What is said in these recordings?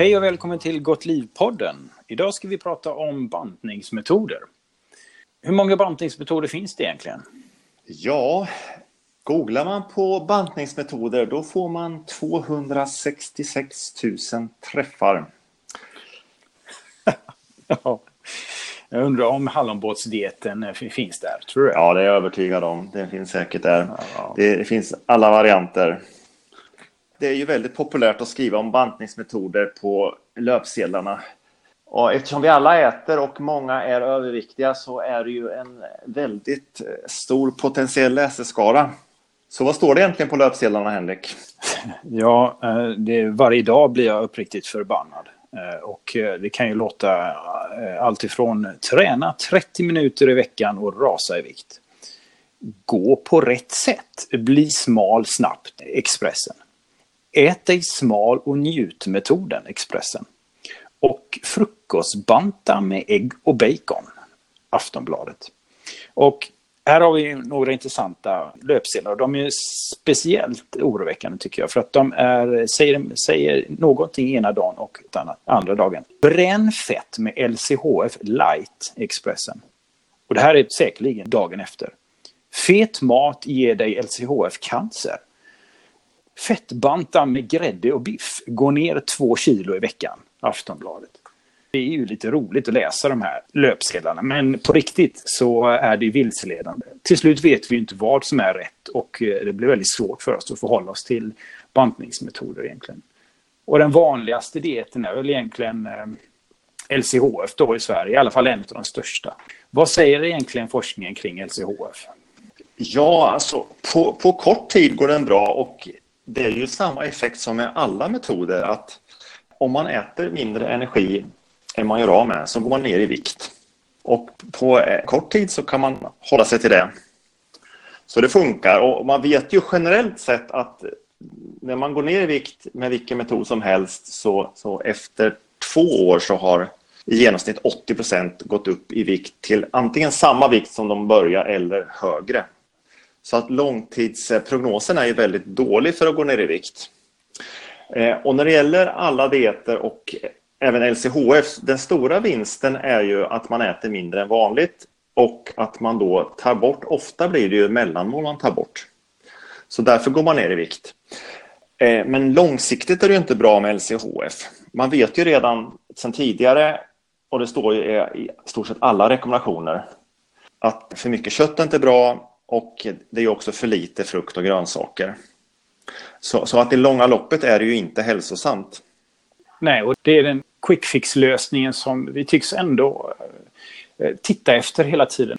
Hej och välkommen till Gott liv-podden. Idag ska vi prata om bantningsmetoder. Hur många bantningsmetoder finns det egentligen? Ja, googlar man på bantningsmetoder då får man 266 000 träffar. ja. Jag undrar om hallonbåtsdieten finns där, tror du? Ja, det är jag övertygad om. Det finns säkert där. Ja. Det finns alla varianter. Det är ju väldigt populärt att skriva om bantningsmetoder på löpsedlarna. Och eftersom vi alla äter och många är överviktiga så är det ju en väldigt eh, stor potentiell läseskara. Så vad står det egentligen på löpsedlarna, Henrik? Ja, eh, det, varje dag blir jag uppriktigt förbannad. Eh, och det kan ju låta alltifrån träna 30 minuter i veckan och rasa i vikt. Gå på rätt sätt, bli smal snabbt, Expressen. Ät dig smal och njut-metoden, Expressen. Och frukostbanta med ägg och bacon, Aftonbladet. Och här har vi några intressanta löpsedlar. De är speciellt oroväckande tycker jag för att de är, säger, säger någonting ena dagen och andra dagen. Bränn fett med LCHF light, Expressen. Och det här är säkerligen dagen efter. Fet mat ger dig LCHF-cancer. Fettbanta med grädde och biff. Gå ner två kilo i veckan. Aftonbladet. Det är ju lite roligt att läsa de här löpsedlarna men på riktigt så är det vilseledande. Till slut vet vi inte vad som är rätt och eh, det blir väldigt svårt för oss att förhålla oss till bantningsmetoder egentligen. Och den vanligaste dieten är väl egentligen eh, LCHF då i Sverige, i alla fall en av de största. Vad säger egentligen forskningen kring LCHF? Ja, alltså på, på kort tid går den bra och det är ju samma effekt som med alla metoder att om man äter mindre energi än man gör av med så går man ner i vikt. Och på eh, kort tid så kan man hålla sig till det. Så det funkar och man vet ju generellt sett att när man går ner i vikt med vilken metod som helst så, så efter två år så har i genomsnitt 80% gått upp i vikt till antingen samma vikt som de började eller högre. Så att långtidsprognosen är ju väldigt dålig för att gå ner i vikt. Eh, och när det gäller alla dieter och även LCHF, den stora vinsten är ju att man äter mindre än vanligt och att man då tar bort, ofta blir det ju mellanmål man tar bort. Så därför går man ner i vikt. Eh, men långsiktigt är det inte bra med LCHF. Man vet ju redan sedan tidigare, och det står ju i stort sett alla rekommendationer, att för mycket kött är inte bra och det är också för lite frukt och grönsaker. Så, så att i långa loppet är det ju inte hälsosamt. Nej, och det är den quick fix-lösningen som vi tycks ändå eh, titta efter hela tiden.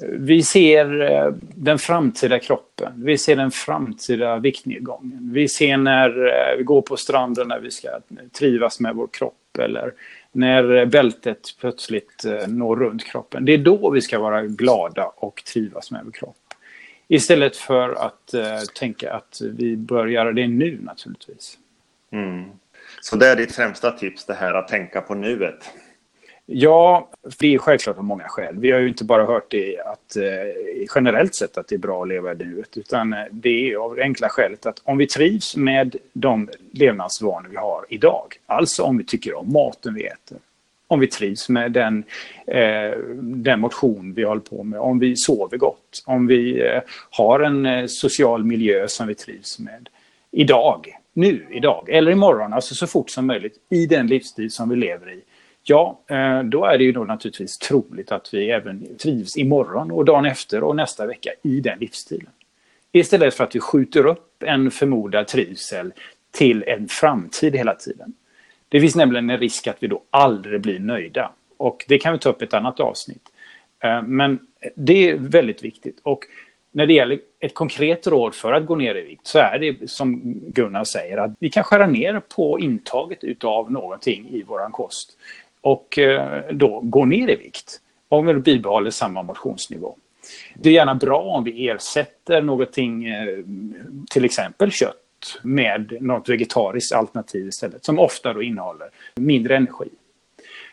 Vi ser eh, den framtida kroppen, vi ser den framtida viktnedgången. Vi ser när eh, vi går på stranden när vi ska trivas med vår kropp eller när bältet plötsligt når runt kroppen. Det är då vi ska vara glada och trivas med vår kropp. Istället för att uh, tänka att vi bör göra det nu naturligtvis. Mm. Så det är ditt främsta tips, det här att tänka på nuet? Ja, det är självklart av många skäl. Vi har ju inte bara hört det att eh, generellt sett att det är bra att leva i nuet, utan eh, det är av det enkla skälet att om vi trivs med de levnadsvanor vi har idag, alltså om vi tycker om maten vi äter, om vi trivs med den, eh, den motion vi håller på med, om vi sover gott, om vi eh, har en eh, social miljö som vi trivs med. Idag, nu, idag eller imorgon, alltså så fort som möjligt i den livsstil som vi lever i. Ja, eh, då är det ju då naturligtvis troligt att vi även trivs imorgon och dagen efter och nästa vecka i den livsstilen. Istället för att vi skjuter upp en förmodad trivsel till en framtid hela tiden. Det finns nämligen en risk att vi då aldrig blir nöjda. Och det kan vi ta upp i ett annat avsnitt. Eh, men det är väldigt viktigt. Och när det gäller ett konkret råd för att gå ner i vikt så är det som Gunnar säger att vi kan skära ner på intaget utav någonting i våran kost. Och eh, då gå ner i vikt. Om vi bibehåller samma motionsnivå. Det är gärna bra om vi ersätter någonting, eh, till exempel kött med något vegetariskt alternativ istället, som ofta då innehåller mindre energi.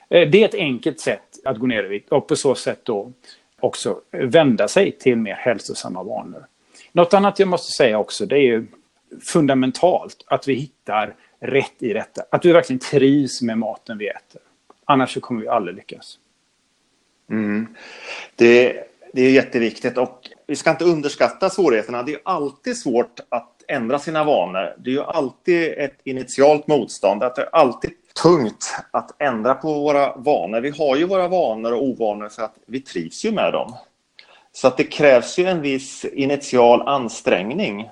Eh, det är ett enkelt sätt att gå ner i vikt och på så sätt då också vända sig till mer hälsosamma vanor. Något annat jag måste säga också, det är ju fundamentalt att vi hittar rätt i detta. Att vi verkligen trivs med maten vi äter. Annars så kommer vi aldrig lyckas. Mm. Det, det är jätteviktigt och vi ska inte underskatta svårigheterna. Det är alltid svårt att ändra sina vanor. Det är ju alltid ett initialt motstånd. Att det är alltid tungt att ändra på våra vanor. Vi har ju våra vanor och ovanor för att vi trivs ju med dem. Så att det krävs ju en viss initial ansträngning.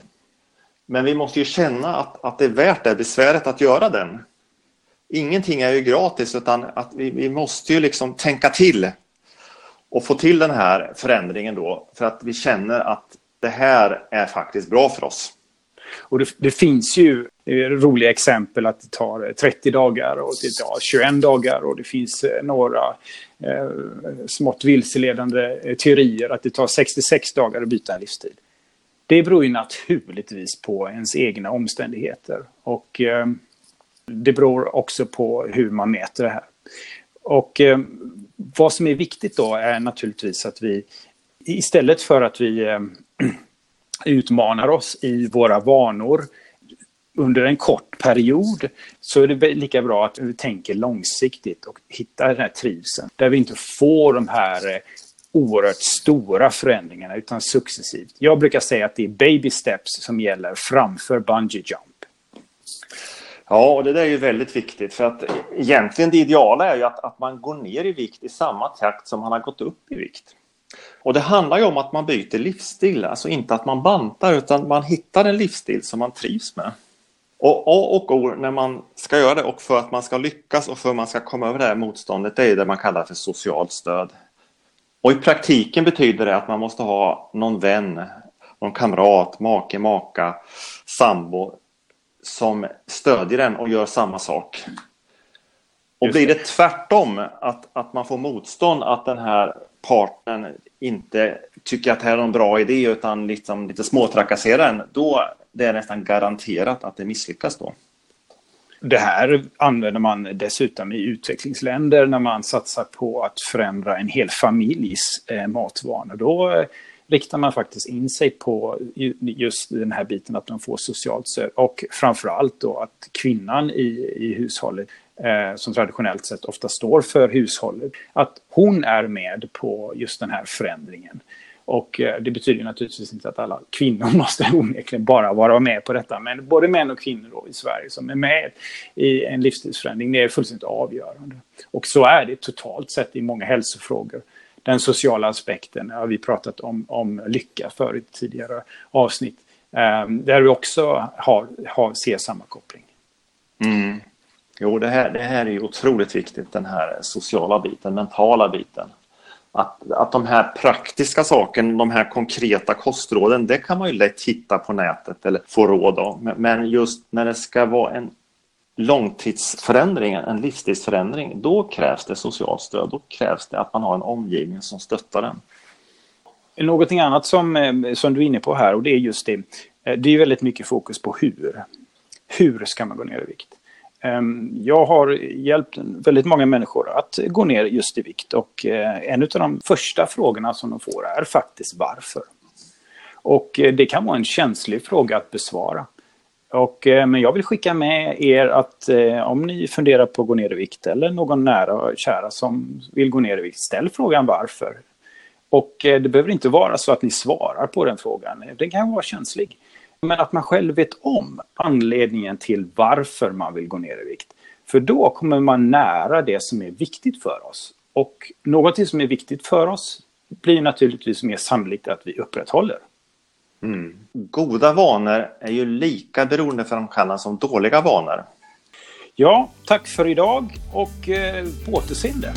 Men vi måste ju känna att, att det är värt det besväret att göra den. Ingenting är ju gratis utan att vi, vi måste ju liksom tänka till och få till den här förändringen då för att vi känner att det här är faktiskt bra för oss. Och det, det, finns ju roliga exempel att det tar 30 dagar och det tar 21 dagar och det finns eh, några eh, smått vilseledande eh, teorier att det tar 66 dagar att byta en livsstil. Det beror ju naturligtvis på ens egna omständigheter och eh, det beror också på hur man mäter det här. Och eh, vad som är viktigt då är naturligtvis att vi istället för att vi eh, utmanar oss i våra vanor under en kort period så är det lika bra att vi tänker långsiktigt och hittar den här trivseln. Där vi inte får de här eh, oerhört stora förändringarna utan successivt. Jag brukar säga att det är baby steps som gäller framför bungee jump. Ja, och det där är ju väldigt viktigt för att egentligen det ideala är ju att, att man går ner i vikt i samma takt som man har gått upp i vikt. Och det handlar ju om att man byter livsstil, alltså inte att man bantar utan man hittar en livsstil som man trivs med. Och A och O när man ska göra det och för att man ska lyckas och för att man ska komma över det här motståndet det är det man kallar för socialt stöd. Och i praktiken betyder det att man måste ha någon vän, någon kamrat, make, maka, sambo som stödjer en och gör samma sak. Och blir det tvärtom, att, att man får motstånd, att den här partnern inte tycker att det här är en bra idé utan liksom lite småtrakasserar en, då det är nästan garanterat att det misslyckas då. Det här använder man dessutom i utvecklingsländer när man satsar på att förändra en hel familjs eh, matvanor. Då eh, riktar man faktiskt in sig på just den här biten att de får socialt stöd och framförallt då att kvinnan i, i hushållet Eh, som traditionellt sett ofta står för hushållet, att hon är med på just den här förändringen. Och eh, det betyder naturligtvis inte att alla kvinnor måste onekligen bara vara med på detta, men både män och kvinnor då i Sverige som är med i en livsstilsförändring, det är fullständigt avgörande. Och så är det totalt sett i många hälsofrågor. Den sociala aspekten har vi pratat om, om lycka för i tidigare avsnitt, eh, där vi också har, har, ser samma koppling. Mm. Jo, det här, det här är otroligt viktigt, den här sociala biten, mentala biten. Att, att de här praktiska sakerna, de här konkreta kostråden, det kan man ju lätt hitta på nätet eller få råd om. Men just när det ska vara en långtidsförändring, en livsstilsförändring, då krävs det socialt stöd. Då krävs det att man har en omgivning som stöttar den. Någonting annat som, eh, som du är inne på här och det är just det. Eh, det är väldigt mycket fokus på hur. Hur ska man gå ner i vikt? Ehm, jag har hjälpt väldigt många människor att gå ner just i vikt och eh, en av de första frågorna som de får är faktiskt varför. Och eh, det kan vara en känslig fråga att besvara. Och, eh, men jag vill skicka med er att om ni funderar på att gå ner i vikt eller någon nära och kära som vill gå ner i vikt, ställ frågan varför. Och det behöver inte vara så att ni svarar på den frågan. Den kan vara känslig. Men att man själv vet om anledningen till varför man vill gå ner i vikt. För då kommer man nära det som är viktigt för oss. Och någonting som är viktigt för oss blir naturligtvis mer sannolikt att vi upprätthåller. Mm. Goda vanor är ju lika beroendeframkallande som dåliga vanor. Ja, tack för idag och eh, på återseende.